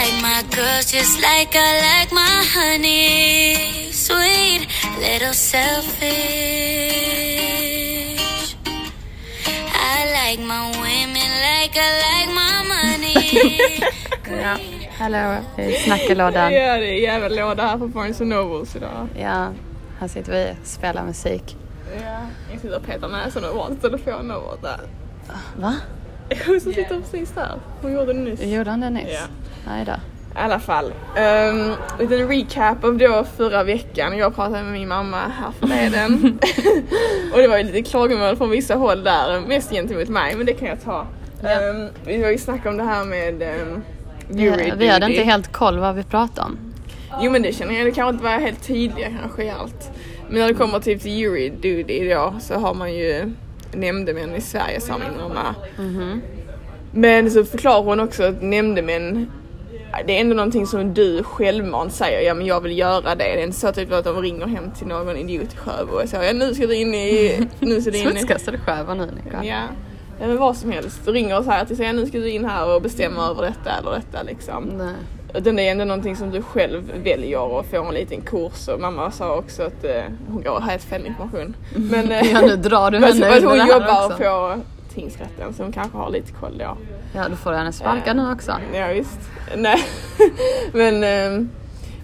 like my girls just like I like my honey. Sweet, little selfish. I like my women like I like my money. Ja. Hallå, snackelådan. Ja, det är jävla låda här på Barnes Nobles idag. Ja, här sitter vi och spelar musik. Ja, jag sitter och petar näsan ur vår telefon och där. Va? Hon som sitter precis där. Hon gjorde det nyss. Gjorde han det nyss? Ja. Nej då. I alla fall. Um, liten recap av då förra veckan. Jag pratade med min mamma här förleden. och det var ju lite klagomål från vissa håll där, mest gentemot mig, men det kan jag ta. Ja. Um, vi har ju snackat om det här med um, Vi, vi hade inte helt koll vad vi pratade om. Jo men det känner jag, det kanske inte var helt tydliga kanske i allt. Men när det kommer typ till jury duty då så har man ju nämndemän i Sverige sa min mamma. Mhm. Men så förklarar hon också att nämndemän det är ändå någonting som du självmant säger, ja men jag vill göra det. Det är inte så typ att de ringer hem till någon idiot i Sjöbo och säger ja nu ska du in i... Nu ska du in i... Du sjövar nu Nicka? Ja. ja men vad som helst. Ringer och säger ja nu ska du in här och bestämma över detta eller detta liksom. Nej. Utan det är ändå någonting som du själv väljer och får en liten kurs och mamma sa också att eh, hon går här fel information. Men, eh, Ja nu drar du men henne under hon jobbar också. på tingsrätten så hon kanske har lite koll då. Ja då får du henne sparka nu också. Ja visst. Nej. Men ehm,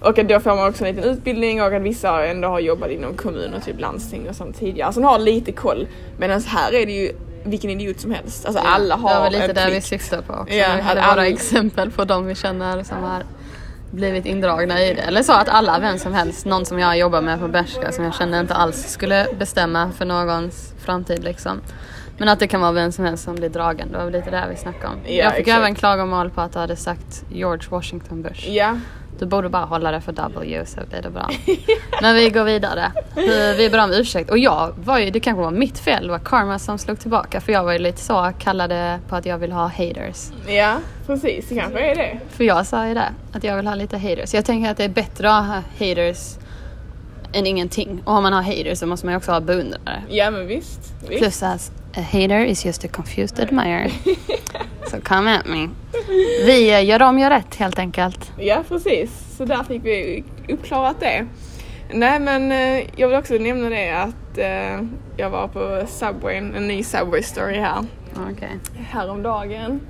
och att då får man också en liten utbildning och att vissa ändå har jobbat inom kommun och typ landsting och sånt tidigare. Så de har lite koll. Men här är det ju vilken idiot som helst. Alltså alla Det var har väl lite en där vi syftar på också. Ja, vi hade bara alla- exempel på de vi känner som har blivit indragna i det. Eller så att alla, vem som helst, någon som jag jobbar med på Bershka som jag känner inte alls skulle bestämma för någons framtid liksom. Men att det kan vara vem som helst som blir dragen, det var lite där vi snackade om. Ja, jag fick exakt. även klagomål på att du hade sagt George Washington Bush. Ja, Du borde bara hålla det för W så blir det bra. Men vi går vidare. Vi, vi ber om ursäkt. Och jag var ju, det kanske var mitt fel, det var Karma som slog tillbaka. För jag var ju lite så, kallade på att jag vill ha haters. ja precis det kanske är det. För jag sa ju det, att jag vill ha lite haters. Jag tänker att det är bättre att ha haters än ingenting. Och om man har haters så måste man ju också ha beundrare. Ja men visst. visst. Plus att a hater is just a confused admirer. Så come at me. Vi eh, gör om, gör rätt helt enkelt. Ja precis, så där fick vi uppklarat det. Nej men eh, jag vill också nämna det att eh, jag var på Subway, en ny Subway story här Okej. häromdagen.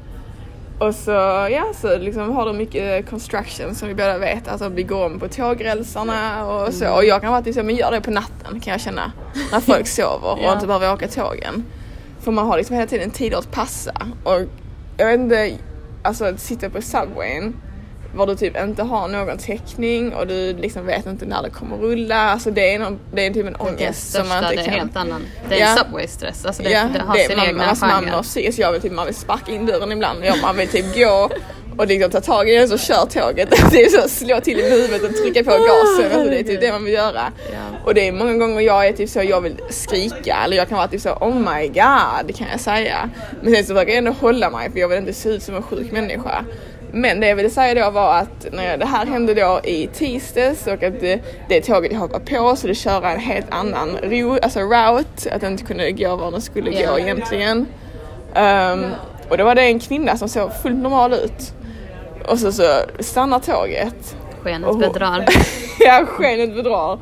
Och så, ja, så liksom har de mycket construction som vi båda vet, alltså bygger om på tågrälsarna och så. Och jag kan vara så, men gör det på natten kan jag känna. När folk sover och inte behöver åka tågen. För man har liksom hela tiden tider att passa. Och jag vet inte, alltså att sitta på Subwayn var du typ inte har någon täckning och du liksom vet inte när det kommer rulla. Alltså det är, någon, det är typ en Det är ångest som man största, inte det är kan... helt annan. Det är Ja. subway-stress. Alltså det, Ja, det har det, sin man, egna alltså man, genre. mår psykiskt. Jag vill typ, man vill sparka in dörren ibland. Ja, man vill typ gå och liksom ta tag i den så kör tåget. Det är så slå till i huvudet och trycka på gasen. Alltså det är typ det man vill göra. Ja. Och det är många gånger jag är typ så, jag vill skrika eller jag kan vara typ så oh my god kan jag säga. Men sen så försöker jag ändå hålla mig för jag vill inte se ut som en sjuk människa. Men det jag ville säga då var att när det här hände då i tisdags och att det, det tåget jag hoppade på så det köra en helt annan ro, alltså route, att den inte kunde gå var den skulle Ja. gå egentligen. Ehm, och då var det en kvinna som såg fullt normal ut. Och så, så stannar tåget Skenet Och hon- bedrar. ja, skenet bedrar.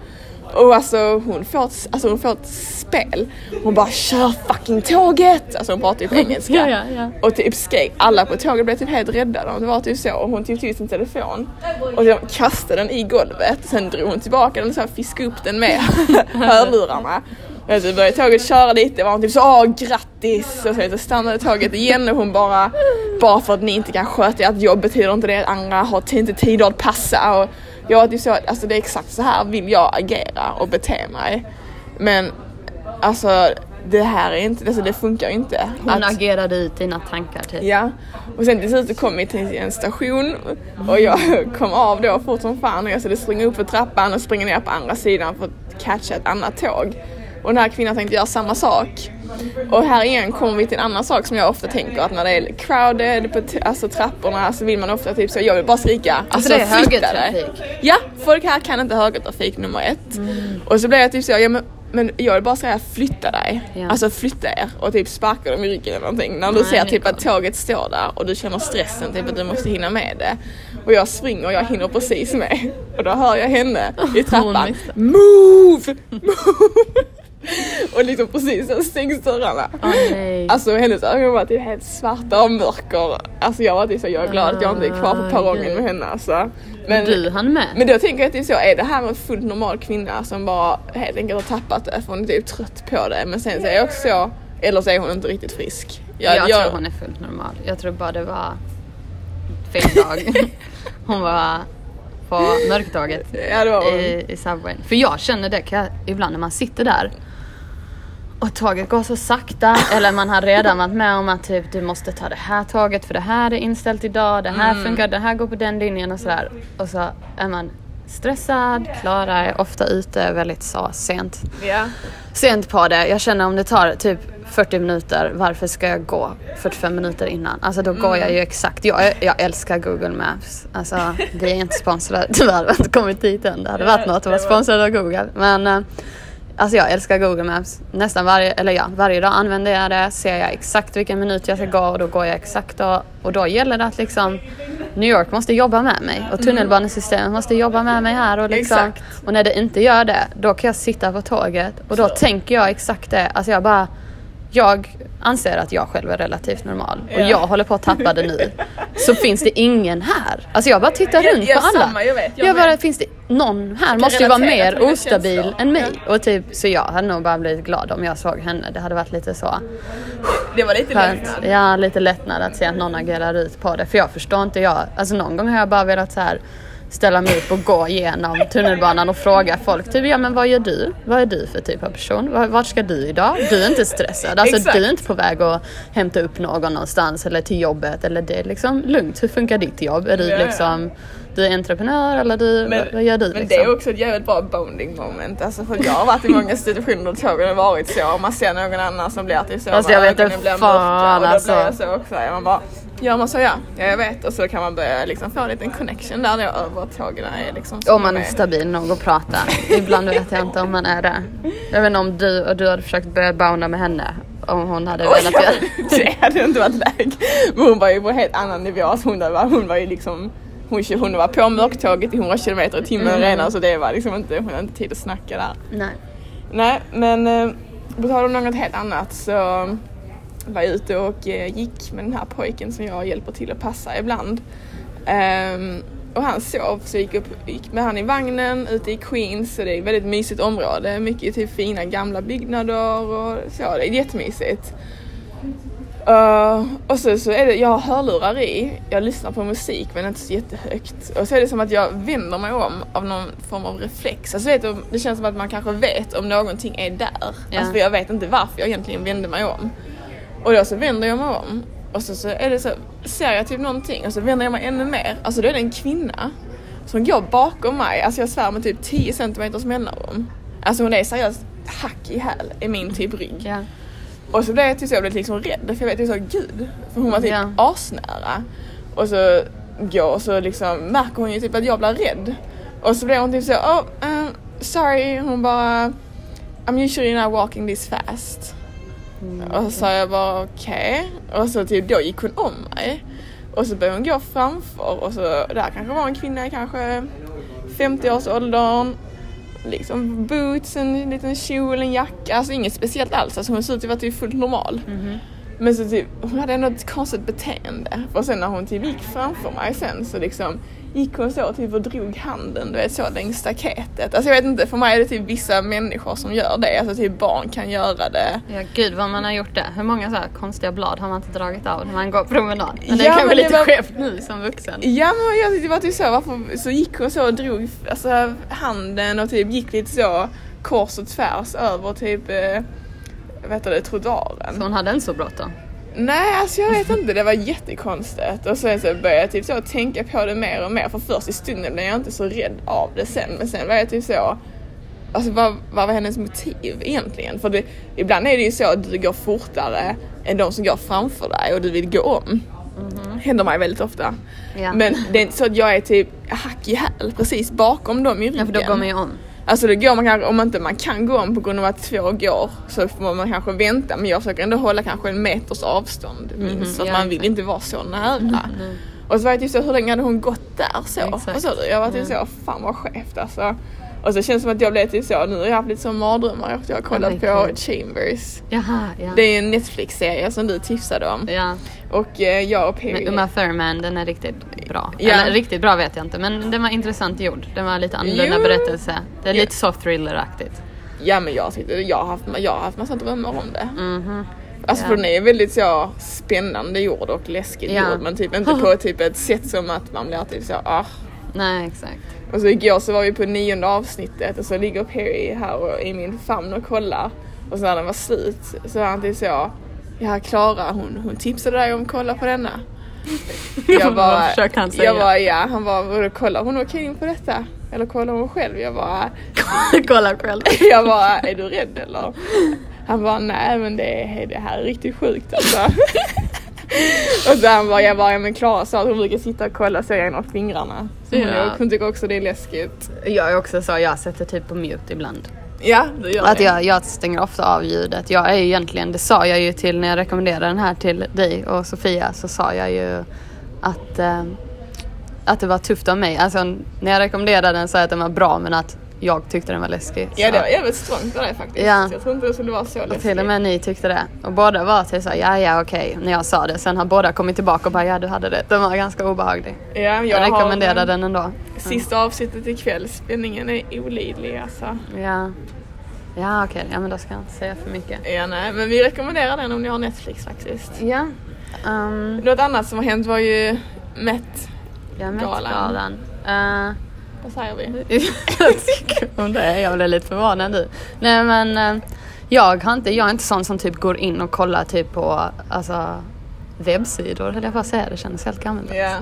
Och alltså hon får ett, alltså, hon får ett spel. Hon bara kör fucking tåget! Alltså hon pratar typ engelska. Ja, ja, ja. Och typ skrek, alla på tåget blev typ helt rädda. Det var typ så. Och hon tog till sin telefon och de kastade den i golvet. Sen drog hon tillbaka den och så här fiskade upp den med hörlurarna. Och så började tåget köra lite, var hon typ så åh grattis! Och sen så stannade tåget igen och hon bara bara för att ni inte kan sköta ert jobb betyder inte det att andra har inte tid att passa. Och jag var typ så, alltså det är exakt så här vill jag agera och bete mig. Men alltså det här är inte, alltså det funkar inte. Hon Att- agerade ut dina tankar typ. Ja, och sen till slut kom vi till en station och jag kom av då fort som fan och jag skulle springa upp för trappan och springa ner på andra sidan för att catcha ett annat tåg. Och den här kvinnan tänkte göra samma sak. Och här igen kommer vi till en annan sak som jag ofta tänker att när det är crowded på alltså trapporna så vill man ofta typ så, jag vill bara skrika. Alltså, det är flytta dig. Ja, folk här kan inte högertrafik nummer ett. Och så blev jag typ så, ja men Men jag vill bara säga flytta dig. Ja. Alltså flytta er och typ sparka dem i ryggen eller någonting. När du Nej, ser typ att tåget står där och du känner stressen, typ att du måste hinna med det. Och jag springer och jag hinner precis med. Och då hör jag henne i trappan. Move! Move! Och liksom precis så stängs dörrarna. Nej. Alltså hennes ögon var typ helt svarta av mörker. Alltså jag var typ så, jag är glad att jag inte är kvar på Ah, perrongen med henne alltså. Men, du hann med? men då tänker jag är så, är det här en fullt normal kvinna som bara helt enkelt har tappat det för hon är typ trött på det. Men sen så är jag också så, eller så är hon inte riktigt frisk. jag tror hon är fullt normal. Jag tror bara det var fel dag. hon var på mörktåget Ja i, i Subwayn. För jag känner det jag, ibland när man sitter där och tåget går så sakta eller man har redan varit med om att typ du måste ta det här tåget för det här är inställt idag, det här Mm. funkar, det här går på den linjen och sådär. Och så är man stressad, Klara är ofta ute väldigt så sent Ja. sent på det. Jag känner om det tar typ 40 minuter, varför ska jag gå 45 minuter innan? Alltså då går jag ju exakt. Jag, jag älskar Google Maps. Alltså vi är inte sponsrade, tyvärr har inte kommit dit än. Det hade varit något att vara sponsrad av Google. Men eh, alltså jag älskar Google Maps. Nästan varje, eller ja, varje dag använder jag det. Ser jag exakt vilken minut jag ska gå och då går jag exakt då. Och då gäller det att liksom New York måste jobba med mig och tunnelbanesystemet måste jobba med mig här och liksom Exakt. och när det inte gör det, då kan jag sitta på tåget och då tänker jag exakt det. Alltså jag bara, jag anser att jag själv är relativt normal och Ja. jag håller på att tappa det nu. Så finns det ingen här. Alltså jag bara tittar Ja, runt ja, på alla. samma, jag vet, jag jag bara, finns det någon här? Måste ju vara mer ostabil än mig. Och typ, så jag hade nog bara blivit glad om jag såg henne. Det hade varit lite så. Det var lite Skönt. lättnad. Ja, lite lättnad att se att någon agerar ut på det. För jag förstår inte jag. Alltså någon gång har jag bara velat så här ställa mig upp och gå igenom tunnelbanan och fråga folk typ ja men vad gör du? Vad är du för typ av person? Var- Vart ska du idag? Du är inte stressad. Alltså Exakt. du är inte på väg att hämta upp någon någonstans eller till jobbet eller det är liksom lugnt. Hur funkar ditt jobb? Är du Ja, liksom du är entreprenör eller du, vad, vad gör du men liksom? det är också ett jävligt bra bonding moment. Alltså för jag har varit i många situationer där tågen har varit så. Och man ser någon annan som blir typ så. Alltså, jag vet inte fan, mörka, Och då alltså. blir jag så också. Man bara, gör man så ja, ja jag vet. Och så kan man börja liksom få en liten connection där då över att tågen är liksom som Om man är stabil nog att prata. Ibland vet jag inte om man är det. Jag vet inte om du och du hade försökt börja bounda med henne. Om hon hade velat göra det hade inte varit läge. Men hon var ju på en helt annan nivå. Alltså hon, var, hon var ju liksom hon, hon var på mörktåget i 100 km i timmen Mm. redan så det var liksom inte, hon hade inte tid att snacka där. Nej. Nej men eh, på tal om något helt annat så var ute och eh, gick med den här pojken som jag hjälper till att passa ibland. Ehm, och han sov så jag gick, upp, gick med han i vagnen ute i Queens så det är ett väldigt mysigt område. Mycket typ fina gamla byggnader och så. Det är jättemysigt. Uh, och så, så är det, jag har hörlurar i, jag lyssnar på musik men inte så jättehögt. Och så är det som att jag vänder mig om av någon form av reflex. Alltså vet det känns som att man kanske vet om någonting är där. Ja. Alltså för jag vet inte varför jag egentligen vände mig om. Och då så vänder jag mig om och så, så är det så, ser jag typ någonting och så vänder jag mig ännu mer. Alltså då är det en kvinna som går bakom mig, alltså jag svär med typ 10 centimeters mellanrum. Alltså hon är seriöst hack i häl i min typ rygg. Ja. Och så blev jag till så jag blev liksom rädd för jag vet ju så gud. För hon var typ Ja. asnära. Och så går och så liksom märker hon ju typ att jag blir rädd. Och så blev hon typ så oh um, sorry. Hon bara I'm usually not walking this fast. Och så sa jag bara okej. Och så typ då gick hon om mig. Och så började hon gå framför och så där kanske var en kvinna i kanske 50-årsåldern. Liksom boots, en liten kjol, en jacka, alltså inget speciellt alls. Alltså hon såg ut att vara typ fullt normal. Men så typ, hon hade ändå ett konstigt beteende. Och sen när hon typ gick framför mig sen så liksom gick hon så typ och drog handen du vet så längs staketet. Alltså jag vet inte, för mig är det typ vissa människor som gör det. Alltså typ barn kan göra det. ja, gud vad man har gjort det. Hur många så konstiga blad har man inte dragit av när man går promenad? Men det Ja, men det lite var- skevt nu som vuxen. Ja men jag tyckte var typ så, varför, så gick hon så och drog alltså, handen och typ gick lite så kors och tvärs över typ, eh, vad heter det, trottoaren. Så hon hade inte så bråttom. Nej alltså jag vet inte, det var jättekonstigt. Och sen så började jag typ så tänka på det mer och mer. För först i stunden blev jag inte så rädd av det sen. Men sen var jag typ så, alltså vad, vad var hennes motiv egentligen? För det, ibland är det ju så att du går fortare än de som går framför dig och du vill gå om. Händer mig väldigt ofta. Ja. Men det är inte så att jag är typ hack i häl precis bakom dem i ryggen. Ja för då går man ju om. Alltså det går man kanske, om inte man kan gå om på grund av att två går så får man kanske vänta men jag försöker ändå hålla kanske en meters avstånd minst för att ja, man vill exakt. inte vara så nära. Nej. Och så var jag typ så, hur länge hade hon gått där så? Exakt. Sa du? Jag var typ så, fan vad skevt alltså. Och så känns det som att jag blev typ så, nu har jag haft lite så mardrömmar efter jag har kollat men på gud. Chambers. Jaha, ja. Det är en Netflix-serie som du tipsade om. ja. Och eh, jag och Men Perry... Uma Thurman, den är riktigt bra. Ja. Eller riktigt bra vet jag inte, men den var intressant gjord. Den var lite annorlunda Jo. berättelse. Det är Ja. lite så thriller-aktigt. Ja men jag tyckte, jag har haft, jag har haft massa drömmar om det. Mhm. Alltså Ja. för den är väldigt så spännande gjord och läskigt Ja. gjord men typ inte på typ ett sätt som att man blir typ så ah. Nej, exakt. Och så igår så var vi på nionde avsnittet och så ligger Perry här och, i min famn och kollar. Och så när den var slut så var han typ så Ja Klara hon, hon tipsade dig om att kolla på denna. Jag bara, Vad han säga? Jag bara ja, han bara vadå kollar hon okej in på detta? Eller kollar hon själv? Jag bara Kolla själv. Jag bara, är du rädd eller? Han bara, nej men det, är- det här är riktigt sjukt alltså. och han bara, jag bara, ja men Klara sa att hon brukar sitta och kolla sig genom fingrarna. Så hon, Ja. hon tycker också det är läskigt. Jag är också så, jag sätter typ på mute ibland. Ja, du gör Att det. jag, jag stänger ofta av ljudet. Jag är ju egentligen, det sa jag ju till när jag rekommenderade den här till dig och Sofia så sa jag ju att, eh, att det var tufft av mig. Alltså när jag rekommenderade den sa jag att den var bra men att jag tyckte den var läskig. Ja det var jävligt strångt av dig faktiskt. Ja. Jag tror inte det skulle vara så och läskigt. till och med ni tyckte det. Och båda var till så ja ja okej när jag sa det. Sen har båda kommit tillbaka och bara ja du hade det. Den var ganska obehaglig. Ja, jag, Jag, rekommenderar har, den ändå. Sista avsnittet ikväll, spänningen är olidlig alltså. Ja, ja okej, ja men då ska jag inte säga för mycket. Ja nej, men vi rekommenderar den om ni har Netflix faktiskt. Ja, um, Något annat som har hänt var ju Met. jag har Galan. Met-galan. Uh, Vad säger vi? jag tycker om det. Jag blev lite förvånad nu. Nej men eh, jag har inte, jag är inte sån som typ går in och kollar typ på alltså, webbsidor höll jag på att säga. Det kändes helt gammalt. Ja.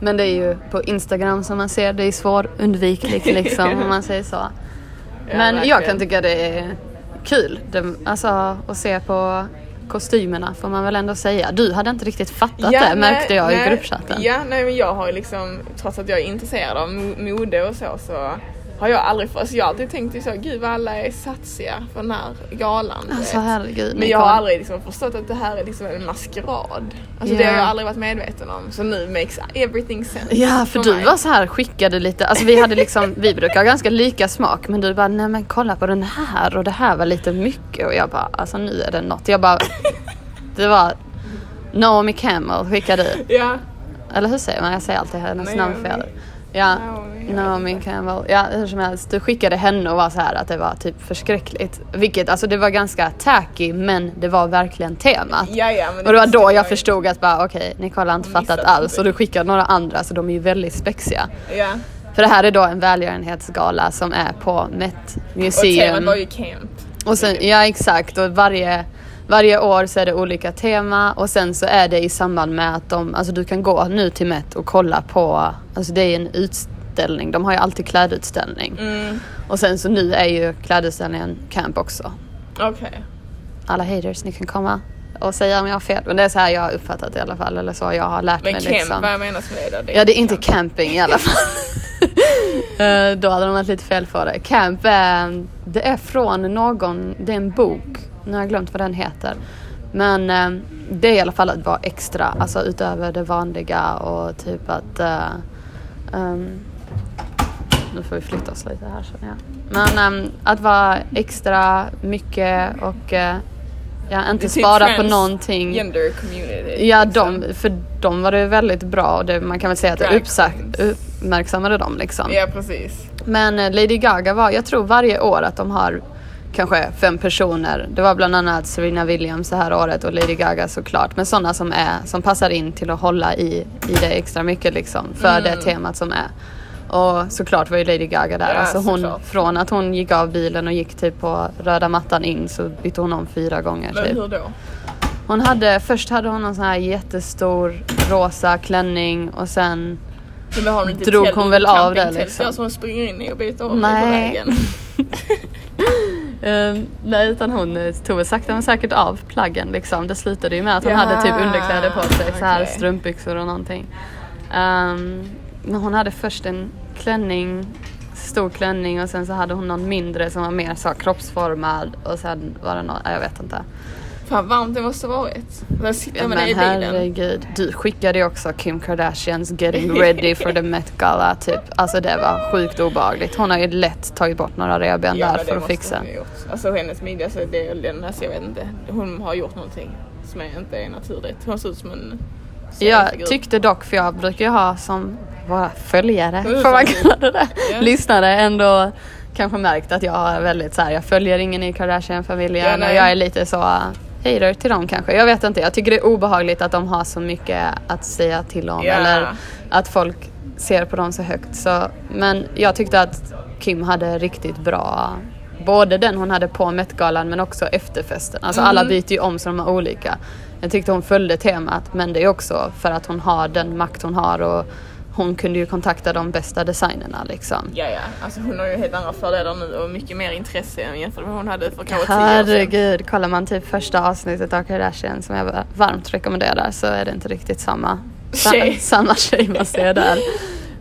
Men det är ju på Instagram som man ser. Det är svårundvikligt liksom om man säger så. Ja, Men jag verkligen. kan tycka det är kul. Det, alltså att se på kostymerna får man väl ändå säga. Du hade inte riktigt fattat det nej, märkte jag nej, i gruppchatten. Ja, nej men jag har ju liksom, trots att jag är intresserad av mo- mode och så, så har jag aldrig, alltså jag har alltid tänkt så, gud vad alla är satsiga för den här galan. du Alltså herregud. Men jag har aldrig liksom förstått att det här är liksom en maskerad. Alltså Ja. det har jag aldrig varit medveten om. Så nu makes everything sense. Ja för du mig. var så här skickade lite, alltså vi hade liksom, vi brukar ha ganska lika smak men du bara nej men kolla på den här och det här var lite mycket och jag bara alltså nu är det något. Jag bara, det var Naomi Campbell skickade ut. Ja. Eller hur säger man? Jag säger alltid hennes namn fel. Ja, Naomi, Campbell. Ja, hur som helst. Du skickade henne och var så här att det var typ förskräckligt. Vilket, alltså det var ganska tacky men det var verkligen temat. Ja, ja, men Och det var då jag ju. förstod att bara okej, Nicole har inte fattat alls och du skickade några andra så de är ju väldigt spexiga. Ja. För det här är då en välgörenhetsgala som är på Met Och temat Museum. var ju camp. Och sen, ja exakt och varje, varje år så är det olika tema och sen så är det i samband med att de, alltså du kan gå nu till Met och kolla på, alltså det är en utställning, de har ju alltid klädutställning. Mm. Och sen så nu är ju klädutställningen camp också. Okej. Alla haters, ni kan komma och säga om jag har fel. Men det är så här jag har uppfattat det i alla fall, eller så jag har lärt Men mig camp, liksom. vad menas med det? Ja det är inte camping i alla fall. Eh, Då hade de varit lite fel på det. Camp är, det är från någon, det är en bok, nu har jag glömt vad den heter. Men eh, det är i alla fall att vara extra, alltså utöver det vanliga och typ att eh, ehm, nu får vi flytta oss lite här känner jag. Men ehm, att vara extra mycket och eh, ja, inte typ spara på någonting. Gender community. Ja, liksom. de, för de var det väldigt bra och det, man kan väl säga att det uppmärksammade dem liksom. Ja, precis. Men eh, Lady Gaga var, jag tror varje år att de har kanske fem personer. Det var bland annat Serena Williams det här året och Lady Gaga såklart. Men sådana som, är, som passar in till att hålla i, i det extra mycket liksom för det temat som är. Och såklart var ju Lady Gaga där. Ja, alltså hon, såklart. från att hon gick av bilen och gick typ på röda mattan in så bytte hon om fyra gånger. Men typ. hur då? Hon hade, först hade hon någon sån här jättestor rosa klänning och sen hon Drog hon väl av det, liksom? som hon springer in i och byter om Nej. på vägen? Eh, nej utan hon eh, tog väl sakta men säkert av plaggen liksom. Det slutade ju med att hon Jaha, hade typ underkläder på sig, så här strumpbyxor och någonting. Men hon hade först en klänning stor klänning och sen så hade hon någon mindre som var mer så kroppsformad och sen var det någon, jag vet inte. Fan varmt det måste varit. Där sitter med men dig i bilen. herregud, du skickade ju också Kim Kardashians getting ready for the Met Gala typ. Alltså det var sjukt obehagligt. Hon har ju lätt tagit bort några revben Ja, där för att fixa. Alltså hennes midja, så det är den, alltså, jag vet inte. Hon har gjort någonting som är, inte är naturligt. Hon ser ut som en Jag tyckte dock, för jag brukar ju ha som våra följare, får man kalla det det? Ja. Lyssnare ändå kanske märkt att jag är väldigt så här, jag följer ingen i Kardashian-familjen Ja, och jag är lite så hater till dem kanske. Jag vet inte, jag tycker det är obehagligt att de har så mycket att säga till om Ja. eller att folk ser på dem så högt. Så, men jag tyckte att Kim hade riktigt bra Både den hon hade på Met-galan men också efterfesten. Alltså alla byter ju om så de är olika. Jag tyckte hon följde temat men det är också för att hon har den makt hon har och hon kunde ju kontakta de bästa designerna liksom. Ja, ja. Alltså hon har ju helt andra fördelar nu och mycket mer intresse än jämfört med vad hon hade för kanske tio år sedan. Herregud, kollar man typ första avsnittet av Kardashian som jag varmt rekommenderar så är det inte riktigt samma sa- Tjej. samma tjej man ser där.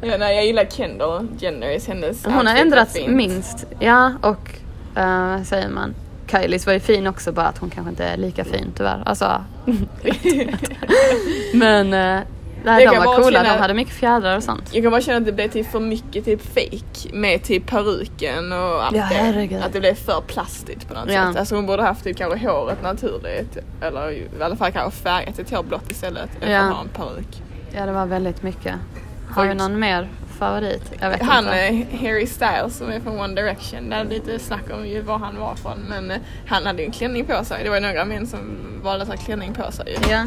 Ja, nej, jag gillar Kendall Jenner, hennes Hon har ändrats minst, ja och uh, säger man? Kylies var ju fin också bara att hon kanske inte är lika fin tyvärr. Alltså, men uh, nej, de var coola, känna- de hade mycket fjädrar och sånt. Jag kan bara känna att det blev typ för mycket typ fake med typ peruken och allt Ja, det. herregud. Att det blev för plastigt på något Ja. sätt. Alltså hon borde haft typ kanske håret naturligt eller i alla fall kanske färgat sitt hår blått istället än Ja. att ha en peruk. Ja det var väldigt mycket. Har du Folk- någon mer favorit? Jag vet Han inte. eh, Harry Styles som är från One Direction, det är lite snack om ju var han var från men eh, han hade ju en klänning på sig. Det var ju några män som valde att ha klänning på sig. Ja.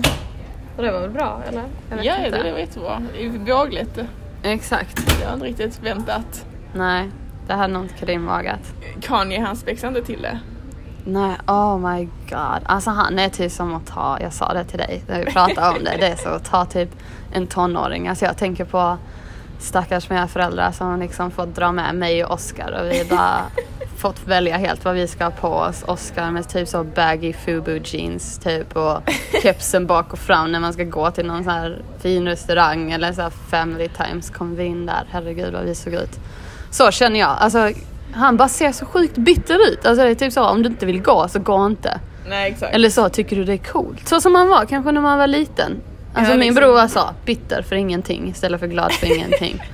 Och det var väl bra eller? Jag vet Ja, inte. det var jättebra. Det är Vågligt. Exakt. Det var inte riktigt väntat. Nej, det hade nog inte Karim vågat. Kanye han spexade inte till det. Nej, oh my god. Alltså han är typ som att ta, jag sa det till dig när vi pratade om det, det är så att ta typ en tonåring. Alltså jag tänker på stackars mina föräldrar som liksom fått dra med mig och Oscar och vi bara fått välja helt vad vi ska ha på oss. Oscar med typ så baggy fubu jeans typ och kepsen bak och fram när man ska gå till någon sån här fin restaurang eller så här family times kom vi in där. Herregud vad vi såg ut. Så känner jag. Alltså han bara ser så sjukt bitter ut. Alltså det är typ så om du inte vill gå så gå inte. Nej exakt. Eller så tycker du det är coolt. Så som man var kanske när man var liten. Alltså Ja, min liksom. bror så, bitter för ingenting istället för glad för ingenting.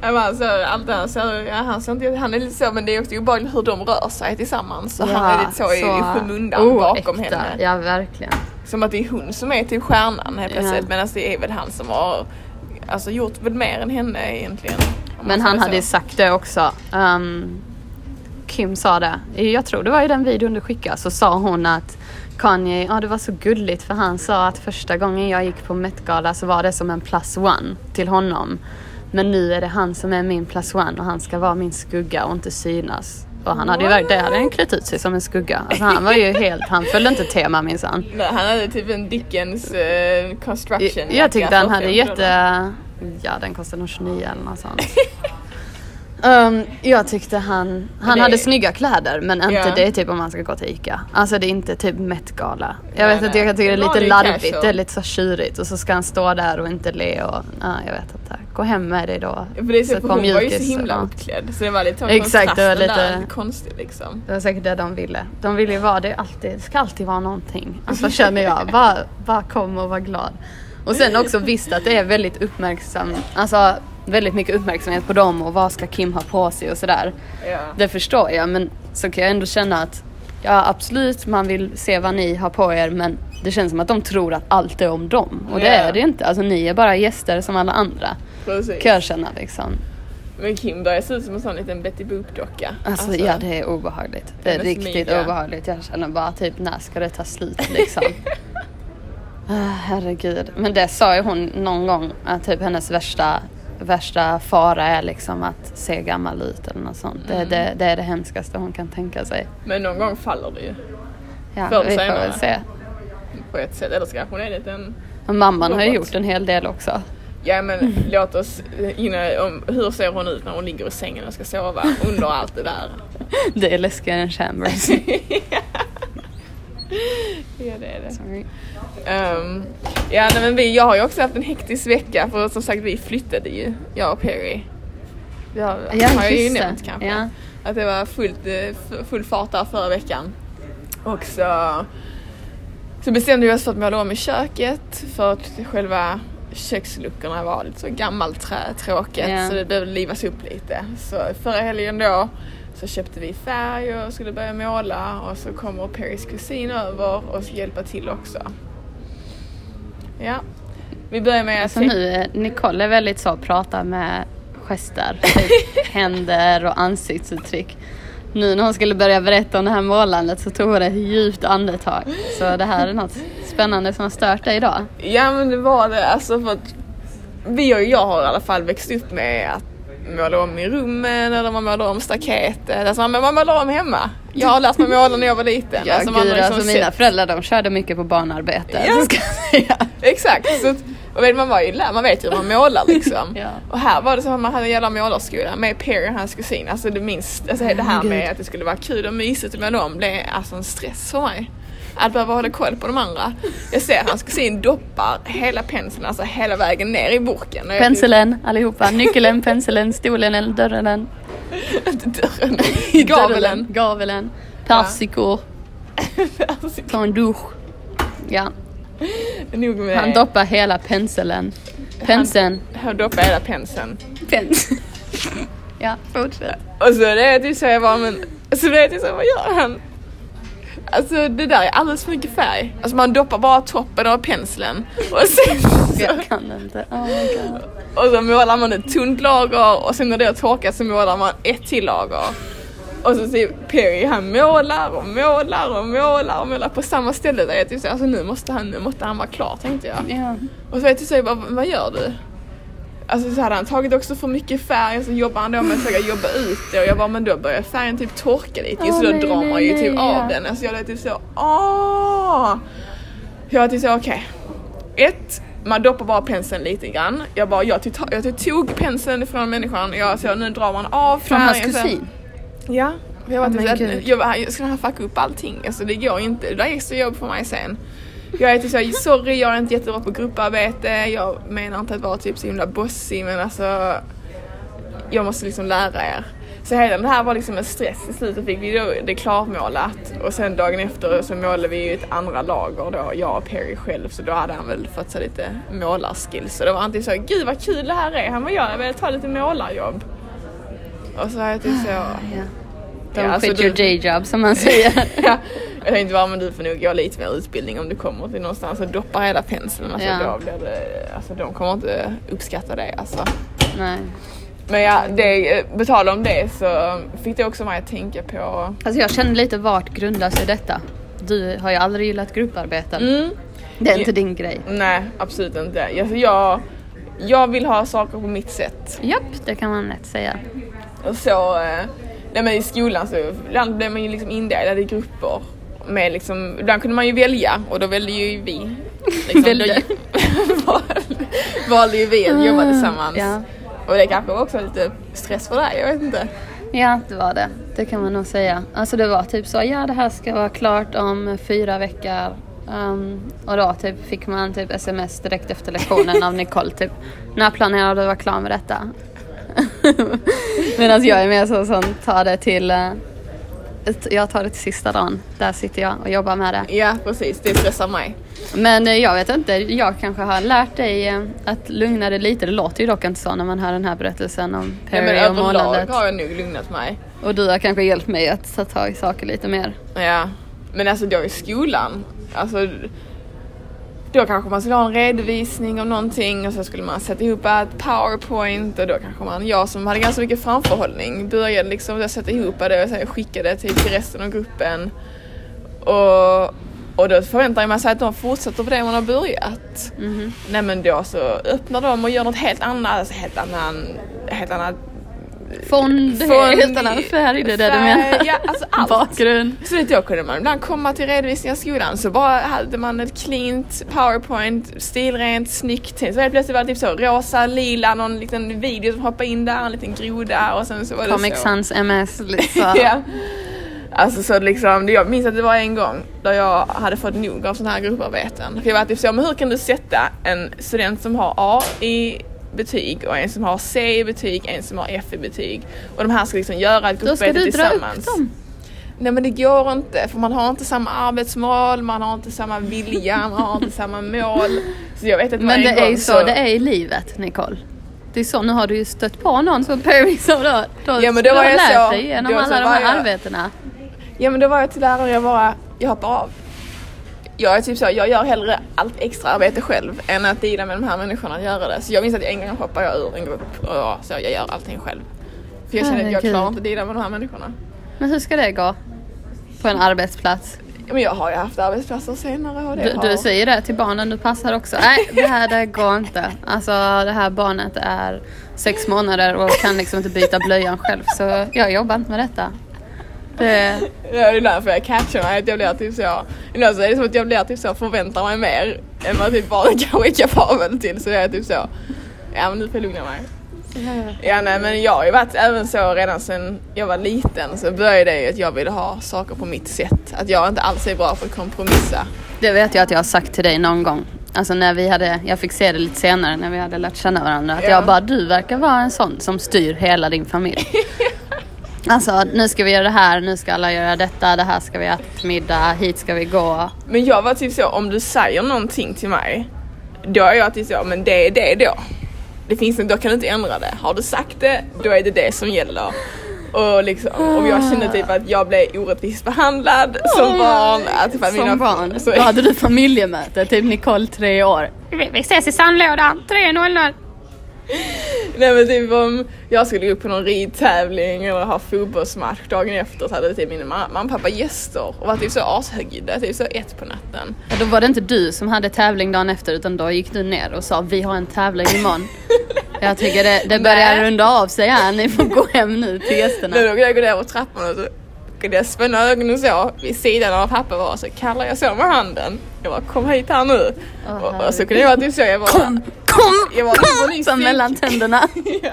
Ja, men alltså, allt det här, så, ja, han, ser inte, han är lite så men det är också obehagligt hur de rör sig tillsammans. Så han är lite så, i skymundan bakom oäkta. henne. Ja verkligen. Som att det är hon som är typ stjärnan helt Ja. plötsligt medan det är väl han som har alltså, gjort väl mer än henne egentligen. Men han hade ju så. sagt det också. Um, Kim sa det. Jag tror det var i den videon du skickade så sa hon att Kanye, ja det var så gulligt för han sa att första gången jag gick på Met-gala så var det som en plus one till honom. Men nu är det han som är min plus one och han ska vara min skugga och inte synas. Och han hade ju verkligen, det hade han klätt ut sig som en skugga. Alltså han var ju helt, han följde inte tema minsann. Nej, han hade typ en Dickens eh, construction Jag tyckte han hade 5 jätte... Ja den kostade nog 29 eller något sånt. Um, jag tyckte han, han det- hade snygga kläder men inte Ja. det typ om man ska gå till ICA. Alltså det är inte typ Met-gala. Jag Nej, vet inte, nej. jag tycker det är lite larvigt, det är lite så tjurigt och så ska han stå där och inte le och ja, jag vet inte. Gå hem med dig då. För det är så, för på hon var ju så himla uppklädd så det var lite Exakt, det var lite- där, konstig liksom. Det var säkert det de ville. De ville ju vara det alltid, det ska alltid vara någonting. Alltså känner jag, bara, bara kom och var glad. Och sen också visst att det är väldigt uppmärksam, alltså väldigt mycket uppmärksamhet på dem och vad ska Kim ha på sig och sådär. Ja. Det förstår jag men så kan jag ändå känna att ja absolut man vill se vad ni har på er men det känns som att de tror att allt är om dem och det är det inte. Alltså ni är bara gäster som alla andra. Precis. Kan jag känna liksom. Men Kim börjar se ut som en sån liten Betty Boop-docka. Alltså, ja det är obehagligt. Det är riktigt midja. obehagligt. Jag känner bara typ när ska det ta slut liksom. Ah, herregud. Men det sa ju hon någon gång att typ hennes värsta, värsta fara är liksom att se gammal ut eller något sånt. Mm. Det, det, det är det hemskaste hon kan tänka sig. Men någon gång faller det ju Ja, Förr vi får väl se. på ett sätt. Eller så kanske hon är en... Och mamman har ju Robot. gjort en hel del också. Ja men låt oss, innan, om, hur ser hon ut när hon ligger i sängen och ska sova under allt det där? Det är läskigare än Chambers. Ja det är det. Sorry. Ehm, ja nej, men vi, jag har ju också haft en hektisk vecka för som sagt vi flyttade ju, jag och Perry. Det har, Ja, har jag ju nämnt kanske. Ja. Att det var fullt, eh, full fart där förra veckan. Och så, så bestämde vi oss för att måla om i köket för att själva köksluckorna var lite så gammalt trä, tråkigt Ja. så det behövde livas upp lite. Så förra helgen då så köpte vi färg och skulle börja måla och så kommer Perrys kusin över och ska hjälpa till också. Ja, vi börjar med att Så nu, Nicole är väldigt så, pratar med gester, typ händer och ansiktsuttryck. Nu när hon skulle börja berätta om det här målandet så tog hon ett djupt andetag. Så det här är något spännande som har stört dig idag. Ja men det var det alltså för att vi och jag har i alla fall växt upp med att måla om i rummen eller man målar om staketet. Alltså man, man målar om hemma. Jag har lärt mig måla när jag var liten. Ja, alltså, gud, liksom alltså mina föräldrar de körde mycket på barnarbete. Ja. Ska säga. Exakt. Så, att- och vet, man, var ju, man vet ju hur man målar liksom. Ja. Och här var det så att man hade en jävla målarskola med Perry och hans kusin. Alltså det minst, alltså det här med att det skulle vara kul och mysigt att måla om blev alltså en stress för mig. Att behöva hålla koll på de andra. Jag ser hans kusin doppar hela penseln, alltså hela vägen ner i burken. Jag- Penseln allihopa, nyckeln, penseln, stolen dörren. Dörren. Gaveln. Gaveln. Persikor. Ta en dusch. Ja, Nog med han det. doppar hela penseln. Penseln. Han doppar hela penseln. Pens. Ja, fortsätt. Och så det är typ så jag bara men, så det är typ så vad gör han? Alltså det där är alldeles för mycket färg. Alltså man doppar bara toppen av penseln och sen så, Jag kan inte. Oh my god. och så målar man ett tunt lager och sen när det har torkat så målar man ett till lager. Och så ser Perry han målar och målar och målar och målar på samma ställe där jag typ så, alltså nu måste han, nu måste han vara klar tänkte jag. Ja. Och så vet jag jag bara, vad gör du? Alltså så hade han tagit också för mycket färg och så jobbar han då med att försöka jobba ut det och jag bara men då börjar färgen typ torka lite Åh, så då nej, drar man nej, ju typ nej, av ja. den. Alltså jag lät typ så åh! Jag var typ så okej. Ett, man doppar bara penseln lite grann. Jag bara, jag tog, jag tog, tog penseln ifrån människan. Jag så nu drar man av Från hans färgen. kusin. Ja. Jag var typ gud. jag bara, jag ska han fucka upp allting? Alltså det går inte. Det där är extra jobb för mig sen. Jag är typ såhär, sorry jag är inte jättebra på grupparbete. Jag menar inte att vara typ så himla bossig men alltså jag måste liksom lära er. Så hela det här var liksom en stress. I slutet fick vi då det klarmålat och sen dagen efter så målade vi ju ett andra lager då, jag och Perry själv. Så då hade han väl fått så lite målarskills. Så det var antingen så gud vad kul det här är. Han bara, ja jag vill ta lite målarjobb. Och så var jag typ så, Ja. Don't Ja, alltså quit your day job som man säger. ja, jag tänkte bara men du får nog gå lite mer utbildning om du kommer till någonstans och doppar hela penseln. Alltså, Ja. då blir det, alltså de kommer inte uppskatta det alltså. Nej. Men ja, det, på tal om det så fick det också mig att tänka på Alltså jag känner lite vart grundar sig detta? Du har ju aldrig gillat grupparbeten. mm, Det är inte din grej. Nej, absolut inte. Alltså, jag, jag vill ha saker på mitt sätt. Japp, det kan man lätt säga. Och så, eh, nej men i skolan så ibland blev man ju liksom indelad i grupper. Med liksom, ibland kunde man ju välja och då väljer ju vi. Liksom, Väljer. då valde, ju vi att jobba tillsammans. Ja. Och det kanske var också lite stress för dig, jag vet inte. Ja, det var det. Det kan man nog säga. Alltså det var typ så, ja det här ska vara klart om fyra veckor. Um, och då typ fick man typ sms direkt efter lektionen av Nicole typ. När planerar du att vara klar med detta? Medan jag är mer så som tar det till, ett- jag tar det till sista dagen. Där sitter jag och jobbar med det. Ja precis, det stressar mig. Men eh, jag vet inte, jag kanske har lärt dig eh, att lugna dig lite. Det låter ju dock inte så när man hör den här berättelsen om Nej, men Perry och överlag målandet. har jag nog lugnat mig. Och du har kanske hjälpt mig att ta tag i saker lite mer. Ja, men alltså då i skolan, alltså då kanske man skulle ha en redovisning om någonting och så skulle man sätta ihop ett powerpoint och då kanske man, jag som hade ganska mycket framförhållning, började liksom sätta ihop det och sen skickade det till, till resten av gruppen. Och, och då förväntar man sig att de fortsätter på det man har börjat. Mhm. Nej men då så öppnar de och gör något helt annat, alltså helt annan, helt annat Fond, Fond, helt annan färg, det är det du menar? ja, alltså allt. Bakgrund. Så vet jag kunde man ibland komma till redovisningar i skolan så bara hade man ett cleant powerpoint, stilrent, snyggt. Sen så plötsligt var det typ så rosa, lila, någon liten video som hoppade in där, en liten groda och sen så var det Comic så. Sans MS så. ja. Alltså så liksom, jag minns att det var en gång där jag hade fått nog av sådana här grupparbeten. För jag var typ så, men hur kan du sätta en student som har A i betyg och en som har C i betyg, en som har F i betyg. Och de här ska liksom göra ett Då ska grupparbete du dra upp tillsammans. dem. Nej men det går inte för man har inte samma arbetsmoral, man har inte samma vilja, man har inte samma mål. Så jag vet att Men det är ju gång så det är i livet Nicole. Det är så, nu har du ju stött på någon som Paris och då, då Ja, men då var har jag lärt så- dig genom så alla de här jag- arbetena. Ja men då var jag till lärare jag bara, jag hoppar av. Jag är typ så, jag gör hellre allt extra arbete själv än att dela med de här människorna och göra det. Så jag minns att en gång hoppade jag ur en grupp och jag, så jag gör allting själv. För jag känner att jag klarar inte att dela med de här människorna. Men hur ska det gå? På en arbetsplats? Men jag har ju haft arbetsplatser senare och det Du, har... du säger det till barnen du passar också. Nej, det här det går inte. Alltså det här barnet är sex månader och kan liksom inte byta blöjan själv. Så jag jobbar inte med detta. Det, Ja, det är därför jag catchar mig att jag blir typ så. Ibland så är det som att jag blir typ så förväntar mig mer än vad typ barnen kanske är kapabel till. Så det är typ så. Ja men nu får jag lugna mig. Ja nej men jag har ju varit även så redan sedan jag var liten så började det ju att jag ville ha saker på mitt sätt. Att jag inte alls är bra på att kompromissa. det vet jag att jag har sagt till dig någon gång. Alltså när vi hade, jag fick se det lite senare när vi hade lärt känna varandra. Att Ja. jag bara, du verkar vara en sån som styr hela din familj. Alltså nu ska vi göra det här, nu ska alla göra detta, det här ska vi äta till middag, hit ska vi gå. Men jag var typ så, om du säger någonting till mig, då är jag typ så, men det är det då. Det finns då kan du inte ändra det. Har du sagt det, då är det det som gäller. Och liksom, om jag kände typ att jag blev orättvist behandlad som barn. Att ifall Som barn. Så, Då hade du familjemöte, typ Nicole tre år. Vi, vi ses i sandlådan 3.00. nej men typ om jag skulle gå upp på någon ridtävling eller ha fotbollsmatch dagen efter så hade typ min mamma och pappa gäster och var typ så ashögljudda, typ så ett på natten. Ja, då var det inte du som hade tävling dagen efter utan då gick du ner och sa vi har en tävling imorgon. Jag tycker det, det börjar Nej. runda av sig här, ni får gå hem nu till gästerna. Då kunde jag gå ner på trappan och så kunde jag spänna ögonen så vid sidan av pappa var så kallar jag så med handen. Jag bara kom hit här nu. Åh, och, och så kunde jag vara typ så jag bara Kom, kom, Jag kom! Som mellan tänderna. ja.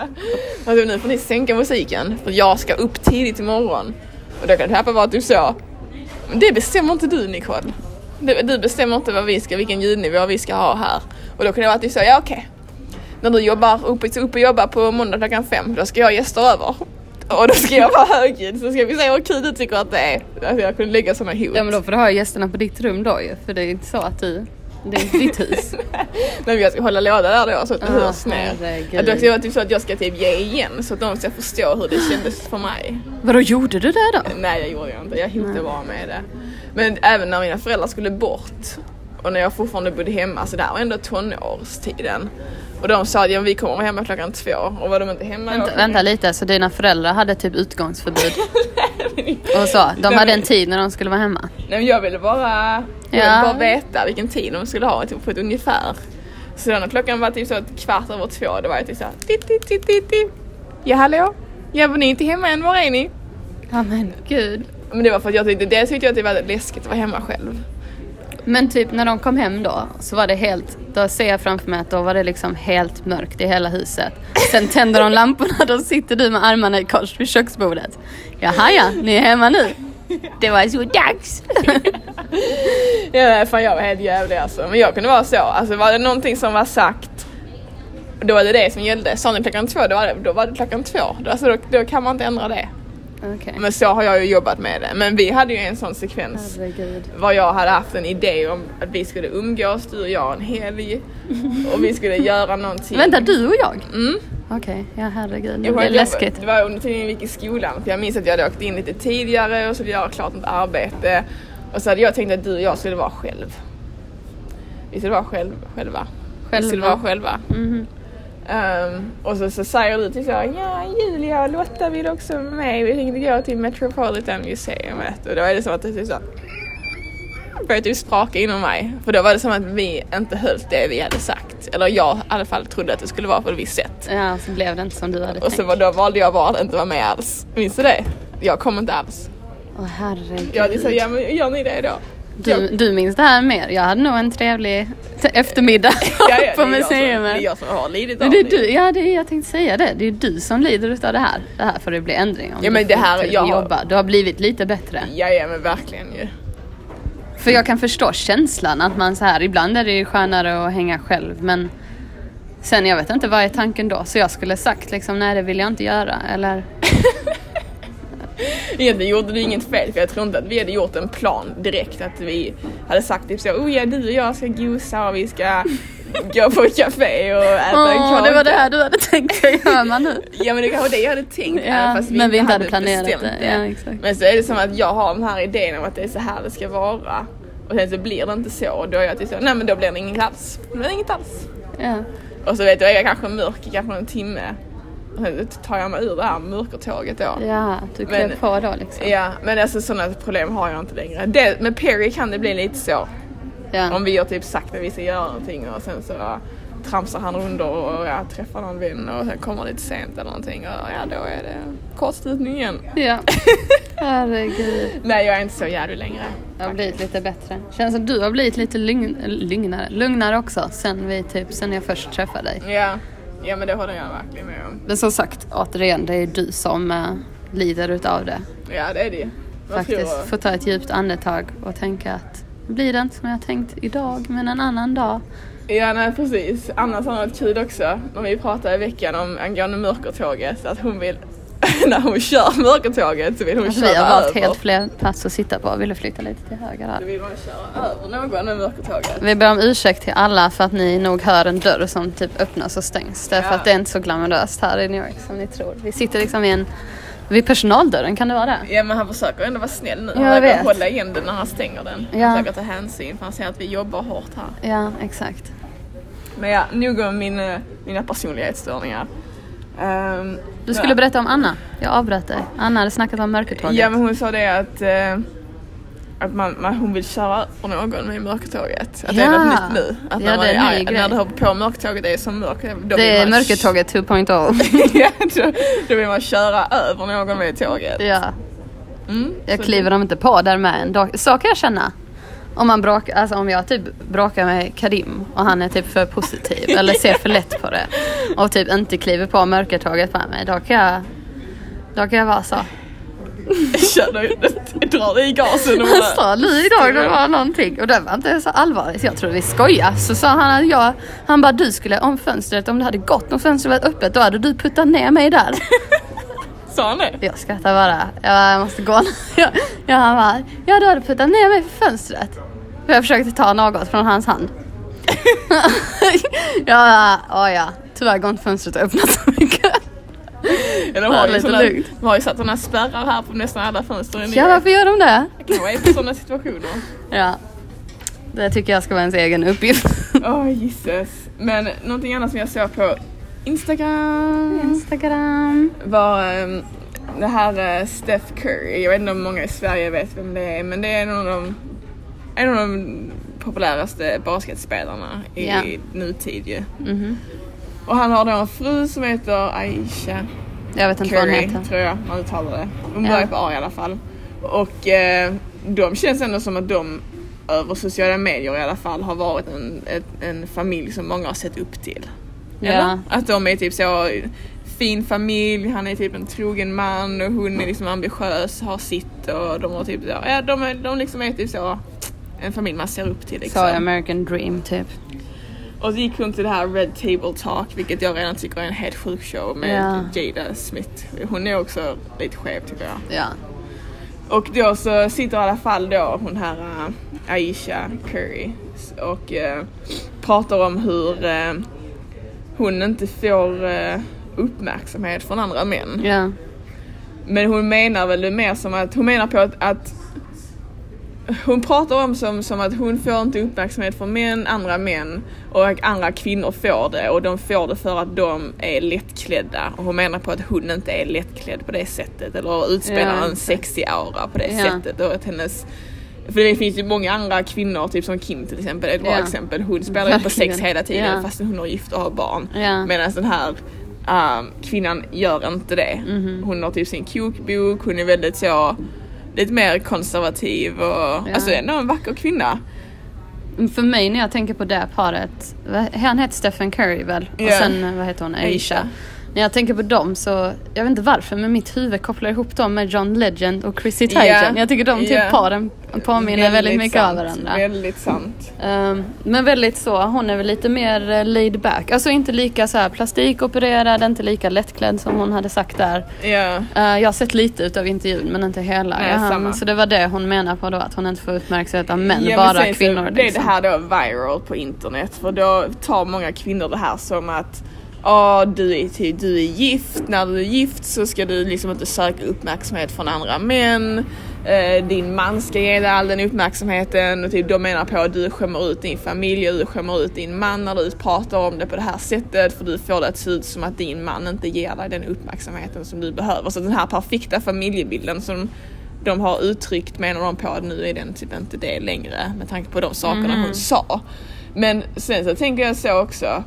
alltså, nu får ni sänka musiken för jag ska upp tidigt imorgon. Och då kan pappa vara typ så. Men det bestämmer inte du Nicole. Du, du bestämmer inte vad vi ska, vilken ljudnivå vi ska ha här. Och då kan det vara typ så, ja okej. När du jobbar uppe, uppe och jobbar på måndag klockan fem, då ska jag ha gäster över. Och då ska jag vara högljudd så ska vi se hur kul du tycker att det är. Alltså jag kunde lägga sådana hot. Ja men då får du ha gästerna på ditt rum då ju, för det är inte så att du, det är inte ditt hus. Nej men jag ska hålla låda där då så att det Ah, hörs ner. Att det vara typ så att jag ska typ ge igen så att de ska förstå hur det kändes för mig. Vadå gjorde du det då? Nej jag gjorde jag inte, jag hotade bara med det. Men även när mina föräldrar skulle bort och när jag fortfarande bodde hemma, så det här var ändå tonårstiden. Och de sa att ja, vi kommer hemma klockan två och var de inte hemma Vänta, då? vänta lite, så dina föräldrar hade typ utgångsförbud? och så, de Nej, hade men- en tid när de skulle vara hemma? Nej men jag ville bara, jag ville Ja. bara veta vilken tid de skulle ha typ på ett ungefär. Så när klockan var typ så att kvart över två, då var jag typ såhär. Ja hallå? Ja var ni inte hemma än? Var är ni? Ja men gud. Men det var för att jag tyckte, det tyckte jag typ var läskigt att vara hemma själv. Men typ när de kom hem då så var det helt, då ser jag framför mig att då var det liksom helt mörkt i hela huset. Sen tänder de lamporna, då sitter du med armarna i kors vid köksbordet. Jaha ja, ni är hemma nu. Det var så dags. Ja fan jag var helt jävlig alltså. Men jag kunde vara så, alltså var det någonting som var sagt då var det det som gällde. Sa ni klockan två, då var det, då var det klockan två. Alltså, då, då kan man inte ändra det. Okej. Men så har jag ju jobbat med det. Men vi hade ju en sån sekvens Herregud. var jag hade haft en idé om att vi skulle umgås, du och jag en helg. Och vi skulle göra någonting. Vänta, du och jag? Mm. Okej, ja herregud. Det jag- läskigt. Det var under tiden vi gick i skolan. För jag minns att jag hade åkt in lite tidigare och skulle göra klart något arbete. Och så hade jag tänkt att du och jag skulle vara själv. Vi skulle vara själv, själva. Vi skulle Själva. vara själva. Mhm. Ehm, och så, så säger du typ så ja Julia och Lotta vill också med. Vi tänkte gå till Metropolitan Museumet. Och då är det som att det typ så började typ spraka inom mig. För då var det som att vi inte höll det vi hade sagt. Eller jag i alla fall trodde att det skulle vara på ett visst sätt. Ja, så blev det inte som du hade Och så tänkt. var, då valde jag bara att inte vara med alls. Minns du det? Jag kom inte alls. Åh herregud. Jag hade sagt, ja men gör ni det då? Du, du minns det här mer? Jag hade nog en trevlig eftermiddag Ja, ja, på som- Det är museet. jag som har lidit Men av det är du, ja det är, jag tänkte säga det. Det är du som lider utav det här. Det här får det bli ändring om Ja, men du det här- jag har- jobba. Du har blivit lite bättre. Ja, ja men verkligen ju. För jag kan förstå känslan att man så här, ibland är det ju skönare att hänga själv men Sen jag vet inte vad är tanken då, så jag skulle sagt liksom nej det vill jag inte göra eller Egentligen gjorde du inget fel för jag tror inte att vi hade gjort en plan direkt att vi hade sagt typ så oh ja du och jag ska gosa och vi ska gå på ett café och äta en Åh, kaka. det var det här du hade tänkt dig göra nu. Ja men det kanske det jag hade tänkt Ja, fast men vi inte hade planerat bestämt det. Ja. Men så är det som att jag har den här idén om att det är så här det ska vara. Och sen så blir det inte så och då är jag till så, nej men då blir det inget alls. Det blir inget alls. Ja. Och så vet jag, jag är kanske mörk i kanske en timme. Tar jag mig ur det här mörkertåget då. ja, du Men- på då liksom. Ja, men alltså sådana problem har jag inte längre. Det, med Perry kan det bli lite så. Ja. Om vi har typ sagt att vi ska göra någonting och sen så tramsar han runt och ja, träffar någon vän och sen kommer lite sent eller någonting och ja då är det kortslutning igen. ja. Herregud. Nej jag är inte så jävlig längre. Jag har blivit lite bättre. Känns som du har blivit lite lugn, lugnare, lugnare också sen vi typ, sen jag först träffade dig. Ja, ja men det håller jag verkligen med om. Men som sagt, återigen, det är du som uh, lider utav det. Ja det är det Jag Faktiskt. tror- Få ta ett djupt andetag och tänka att blir det inte som jag tänkt idag, men en annan dag. Ja nej precis. Annars har det varit kul också när vi pratade i veckan om angående mörkertåget att hon vill när hon kör mörkertåget så vill hon Alltså, köra vi har valt över. helt fler plats att sitta på. Vill du flytta lite till höger Då här? vill man köra över någon med mörkertåget. Vi ber om ursäkt till alla för att ni nog hör en dörr som typ öppnas och stängs. Därför Ja. att det är inte så glamoröst här i New York som ni tror. Vi sitter liksom vid en, vid personaldörren, kan det vara det? Ja men han försöker ändå vara snäll nu. Han jag vet. hålla igen den när han stänger den. Ja. Han försöker ta hänsyn för han ser att vi jobbar hårt här. Ja, exakt. Men ja, nog om min, eh, mina personlighetsstörningar. Ehm, Du skulle ja. berätta om Anna. Jag avbröt dig. Anna hade snackat om mörkertåget. Ja men hon sa det att, eh, att man, man, hon vill köra över någon med mörkertåget. Att det är Ja. något nytt nu. Att Ja, när, man det är är arg, när du hoppar på mörkertåget det är som mörkt. Då det är man- mörkertåget 2.0. ja, då, då vill man köra över någon med tåget. ja, Mm, jag kliver dem inte på där med en dag. Så kan jag känna. Om man bråkar, alltså om jag typ bråkar med Karim och han är typ för positiv eller ser för lätt på det och typ inte kliver på mörkertåget med mig, då kan jag, då kan jag vara så. Du, drar du i gasen och bara... sa du idag det var någonting? Och det var inte så allvarligt. Jag trodde vi skojade. Så sa han att jag, han bara du skulle om fönstret, om det hade gått, om fönstret var öppet, då hade du puttat ner mig där. Sa han det? Jag skrattar bara. Jag, bara, jag måste gå. Jag, jag, han bara, ja du hade puttat ner mig för fönstret. För jag försökte ta något från hans hand. jag bara, åh ja, tyvärr går inte fönstret att öppna så mycket. Ja, de, har ju lite såna, lugnt. de har ju satt sådana spärrar här på nästan alla fönster Ja varför gör de det? Det kan vara i sådana situationer. Ja. Det tycker jag ska vara ens egen uppgift. Åh oh, gisses. Men någonting annat som jag såg på Instagram Instagram. var ehm, det här eh, Steph Curry. Jag vet inte om många i Sverige vet vem det är men det är en av de, en av de populäraste basketspelarna i Ja. nutid ju. Mhm. Och han har då en fru som heter Aisha Jag vet inte vad hon Curry, heter. tror jag man uttalar det. Hon Ja. börjar på A i alla fall. Och eh, de känns ändå som att de över sociala medier i alla fall har varit en, ett, en familj som många har sett upp till. Ja. Att de är typ så fin familj, han är typ en trogen man och hon är liksom ambitiös, har sitt och de har typ så, ja de, är, de liksom är typ så en familj man ser upp till liksom. Så American Dream typ. Och så gick hon till det här Red Table Talk vilket jag redan tycker är en helt sjuk show med Ja. Jada Smith. Hon är också lite skev tycker jag. Ja. Och då så sitter i alla fall då hon här uh, Aisha Curry och uh, pratar om hur uh, hon inte får uh, uppmärksamhet från andra män. Ja. Men hon menar väl det mer som att, hon menar på att, att hon pratar om som, som att hon får inte uppmärksamhet från män, andra män och andra kvinnor får det och de får det för att de är lättklädda och hon menar på att hon inte är lättklädd på det sättet eller utspelar Ja, en sexig aura på det Ja. sättet och att hennes för det finns ju många andra kvinnor, typ som Kim till exempel, ett bra Ja. exempel. Hon spelar ju på sex hela tiden Ja. fast hon har gift och har barn. Ja. Medan den här um, kvinnan gör inte det. Mhm. Hon har typ sin kokbok, hon är väldigt så lite mer konservativ och alltså ändå en vacker kvinna. För mig när jag tänker på det paret, han heter Stephen Curry väl? Och Ja. sen vad heter hon? Aisha. Aisha. När jag tänker på dem så, jag vet inte varför, men mitt huvud kopplar ihop dem med John Legend och Chrissy Teigen. Ja, Jag tycker de typ paren påminner väldigt, mycket sant, av varandra. Väldigt sant. Ehm, men väldigt så, hon är väl lite mer eh, laid back. Alltså inte lika så här plastikopererad, inte lika lättklädd som hon hade sagt där. Ja. Eh, jag har sett lite utav intervjun men inte hela. Nej, samma. så det var det hon menar på då, att hon inte får uppmärksamhet av män, Ja, bara sen så kvinnor. blev det liksom. här då viral på internet för då tar många kvinnor det här som att Ja, du är, du är gift, när du är gift så ska du liksom inte söka uppmärksamhet från andra män. Eh, din man ska ge dig all den uppmärksamheten och typ de menar på att du skämmer ut din familj och du skämmer ut din man när du pratar om det på det här sättet för du får det att se ut som att din man inte ger dig den uppmärksamheten som du behöver. Så den här perfekta familjebilden som de har uttryckt menar de på att nu är den typ inte det längre med tanke på de sakerna hon sa. Men sen så tänker jag så också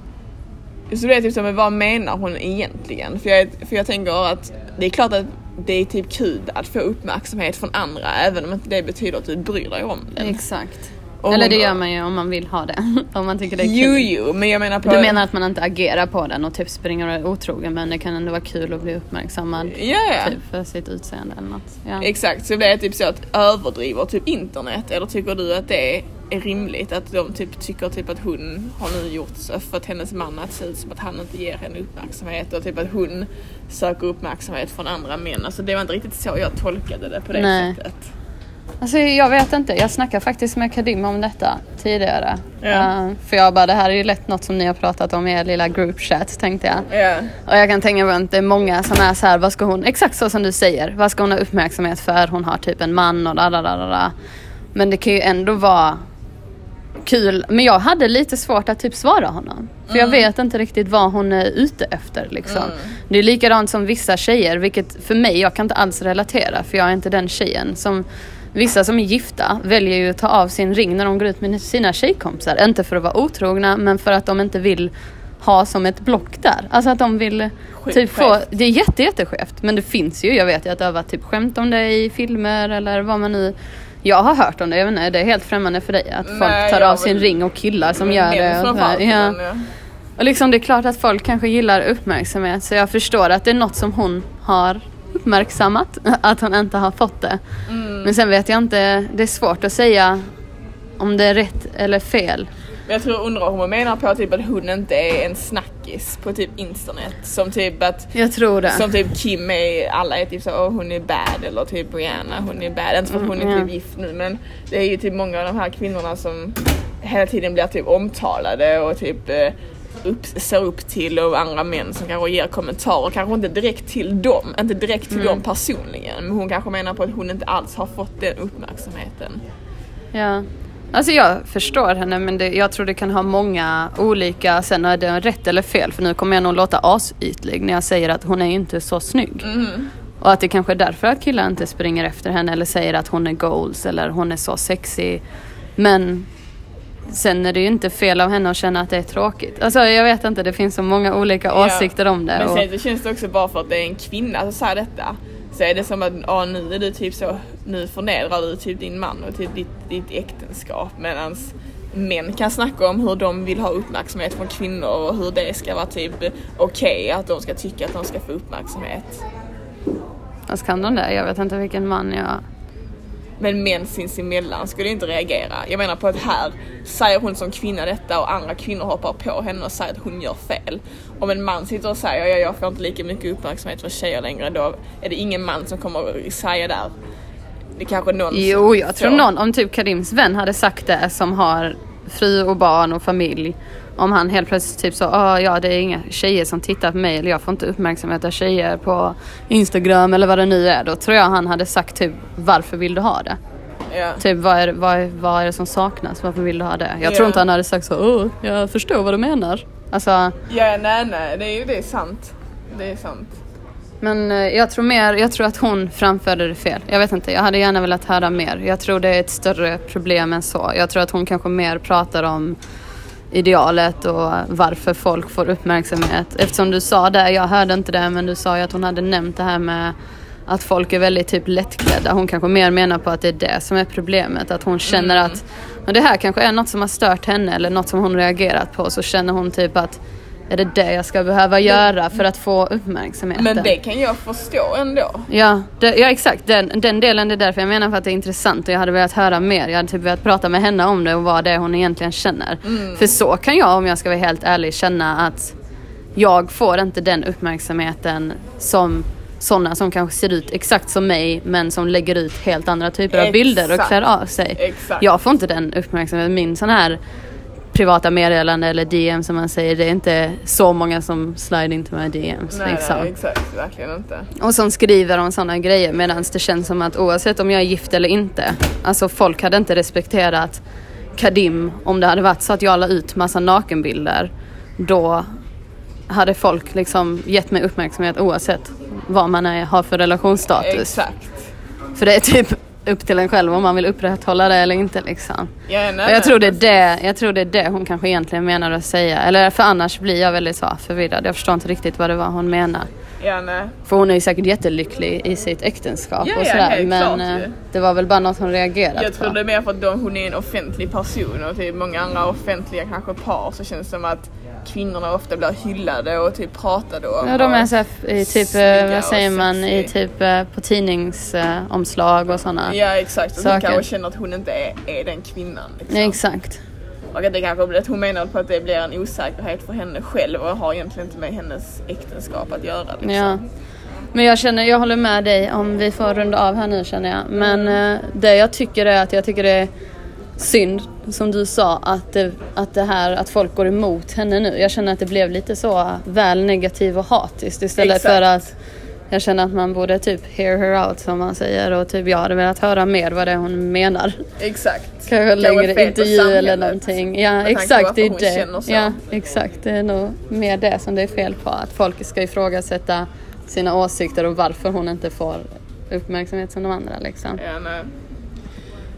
så det är typ så, men vad menar hon egentligen? För jag, för jag tänker att det är klart att det är typ kul att få uppmärksamhet från andra även om inte det betyder att du bryr dig om den. Exakt. Och Eller det gör man ju om man vill ha det. om man tycker det är kul. Jo, jo, men jag menar på... Du menar att man inte agerar på den och typ springer och är otrogen men det kan ändå vara kul att bli uppmärksammad Ja, ja. typ för sitt utseende eller något. Ja. Exakt, så blir det typ så att överdriver typ internet eller tycker du att det är rimligt att de typ tycker typ att hon har nu gjort så för att hennes man att se ut som att han inte ger henne uppmärksamhet och typ att hon söker uppmärksamhet från andra män. Alltså det var inte riktigt så jag tolkade det på det Nej. sättet. Alltså jag vet inte, jag snackade faktiskt med Kadim om detta tidigare. Ja. Eh, för jag bara, det här är ju lätt något som ni har pratat om i er lilla group chat tänkte jag. Ja. Och jag kan tänka mig att det är många som är så här, vad ska hon, exakt så som du säger, vad ska hon ha uppmärksamhet för? Hon har typ en man och da, da, da, da. Men det kan ju ändå vara kul. Men jag hade lite svårt att typ svara honom. För jag vet inte riktigt vad hon är ute efter liksom. Det är likadant som vissa tjejer, vilket för mig, jag kan inte alls relatera för jag är inte den tjejen. Som Vissa som är gifta väljer ju att ta av sin ring när de går ut med sina tjejkompisar. Inte för att vara otrogna men för att de inte vill ha som ett block där. Alltså att de vill typ få, skevt. det är jätte, jätteskevt men det finns ju, jag vet ju att det har varit typ skämt om det i filmer eller vad man nu jag har hört om det, jag vet inte, det är helt främmande för dig att folk Nej, tar jag av sin ring och killar som gör det. Och, här. ja. ja. och liksom det är klart att folk kanske gillar uppmärksamhet så jag förstår att det är något som hon har uppmärksammat, att hon inte har fått det. Mm. Men sen vet jag inte, det är svårt att säga om det är rätt eller fel. Men jag tror undrar om hon menar på typ att hon inte är en snackis på typ internet. Som typ att Jag tror det. Som typ Kim är, alla är typ så åh hon är bad eller typ Brianna hon är bad. Inte för att hon är Mm, typ gift nu men det är ju typ många av de här kvinnorna som hela tiden blir typ omtalade och typ eh, upp, ser upp till och andra män som kanske ger kommentarer, kanske inte direkt till dem, inte direkt till Mm. dem personligen men hon kanske menar på att hon inte alls har fått den uppmärksamheten. Ja. Alltså jag förstår henne men det, jag tror det kan ha många olika, sen är det rätt eller fel för nu kommer jag nog låta asytlig när jag säger att hon är inte så snygg. Och att det kanske är därför att killar inte springer efter henne eller säger att hon är goals eller hon är så sexy. Men sen är det ju inte fel av henne att känna att det är tråkigt. Alltså jag vet inte, det finns så många olika Ja. åsikter om det. Men och, sen så känns det också bara för att det är en kvinna som säger detta. Så är det som att ah, nu är du typ så, nu förnedrar du typ din man och typ ditt, ditt äktenskap. Medan män kan snacka om hur de vill ha uppmärksamhet från kvinnor och hur det ska vara typ okej att de ska tycka att de ska få uppmärksamhet. alltså kan de det? Jag vet inte vilken man jag... Men män sinsemellan skulle inte reagera. Jag menar på att här säger hon som kvinna detta och andra kvinnor hoppar på henne och säger att hon gör fel. Om en man sitter och säger ja, jag får inte lika mycket uppmärksamhet från tjejer längre då är det ingen man som kommer att säga där. Det kanske någon Jo, jag tror någon, om typ Karims vän hade sagt det som har fru och barn och familj. Om han helt plötsligt typ så, ah, ja det är inga tjejer som tittar på mig eller jag får inte uppmärksamhet av tjejer på Instagram eller vad det nu är. Då tror jag han hade sagt typ, varför vill du ha det? Ja. Typ vad är, vad, är, vad är det som saknas? Varför vill du ha det? Jag Ja. tror inte han hade sagt så, åh, jag förstår vad du menar. Alltså, ja, nej, nej, det är ju det är sant. Det är sant. Men eh, jag tror mer, jag tror att hon framförde det fel. Jag vet inte, jag hade gärna velat höra mer. Jag tror det är ett större problem än så. Jag tror att hon kanske mer pratar om idealet och varför folk får uppmärksamhet. Eftersom du sa det, jag hörde inte det, men du sa ju att hon hade nämnt det här med att folk är väldigt typ lättklädda. Hon kanske mer menar på att det är det som är problemet. Att hon känner att och det här kanske är något som har stört henne eller något som hon reagerat på. Så känner hon typ att är det det jag ska behöva göra för att få uppmärksamheten? Men det kan jag förstå ändå. Ja, det, ja exakt. Den, den delen det är därför jag menar för att det är intressant och jag hade velat höra mer. Jag hade typ velat prata med henne om det och vad det är hon egentligen känner. Mm. För så kan jag om jag ska vara helt ärlig känna att jag får inte den uppmärksamheten som sådana som kanske ser ut exakt som mig men som lägger ut helt andra typer av bilder och Exakt. klär av sig. Exakt. Jag får inte den uppmärksamheten. Min sån här privata meddelande eller DM som man säger, det är inte så många som slide into my DMs. Nej, liksom. nej, exakt. Verkligen inte. Och som skriver om sådana grejer medan det känns som att oavsett om jag är gift eller inte, alltså folk hade inte respekterat Kadim om det hade varit så att jag la ut massa nakenbilder. Då hade folk liksom gett mig uppmärksamhet oavsett vad man är, har för relationsstatus. Exakt. För det är typ upp till en själv om man vill upprätthålla det eller inte liksom. Ja, nej, jag tror, det är det, jag tror det är det hon kanske egentligen menar att säga. Eller för annars blir jag väldigt så förvirrad. Jag förstår inte riktigt vad det var hon menar. Ja. För hon är ju säkert jättelycklig i sitt äktenskap Ja, och ja, sådär. helt men klart eh, det var väl bara något hon reagerat Jag tror på. det är mer för att hon är en offentlig person och typ många andra offentliga kanske par så känns det som att kvinnorna ofta blir hyllade och typ pratade om. Ja, de är så i typ, eh, vad säger man, i typ eh, på tidningsomslag och sådana. Ja exakt, och Saker. hon kanske känner att hon inte är, är den kvinnan. Liksom. Ja, exakt. Och att det kanske blir att hon menar på att det blir en osäkerhet för henne själv och har egentligen inte med hennes äktenskap att göra. Liksom. Ja. Men jag känner, jag håller med dig om vi får runda av här nu känner jag. Men eh, det jag tycker är att jag tycker det är synd, som du sa, att det, att det här att folk går emot henne nu. Jag känner att det blev lite så väl negativ och hatiskt istället Exakt. för att jag känner att man borde typ hear her out som man säger och typ jag hade velat höra mer vad det är hon menar. Exakt. Kanske längre intervju eller någonting. Ja exakt, det är det. Ja exakt, det är nog mer det som det är fel på. Att folk ska ifrågasätta sina åsikter och varför hon inte får uppmärksamhet som de andra liksom. Ja, nej.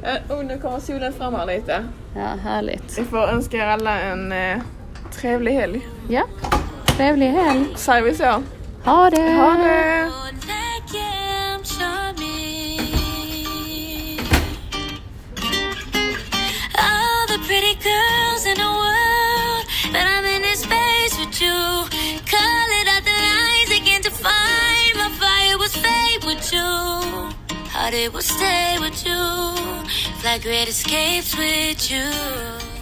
Eh, oh, nu kommer solen fram här lite. Ja, härligt. Vi får önska er alla en eh, trevlig helg. Ja, trevlig helg. Säger vi så? Ha det! Ha det! Pretty girls in the world, but I'm in this space with you. Colored out the lines again to find my fire was fade with you. Heart it will stay with you. Fly great escapes with you.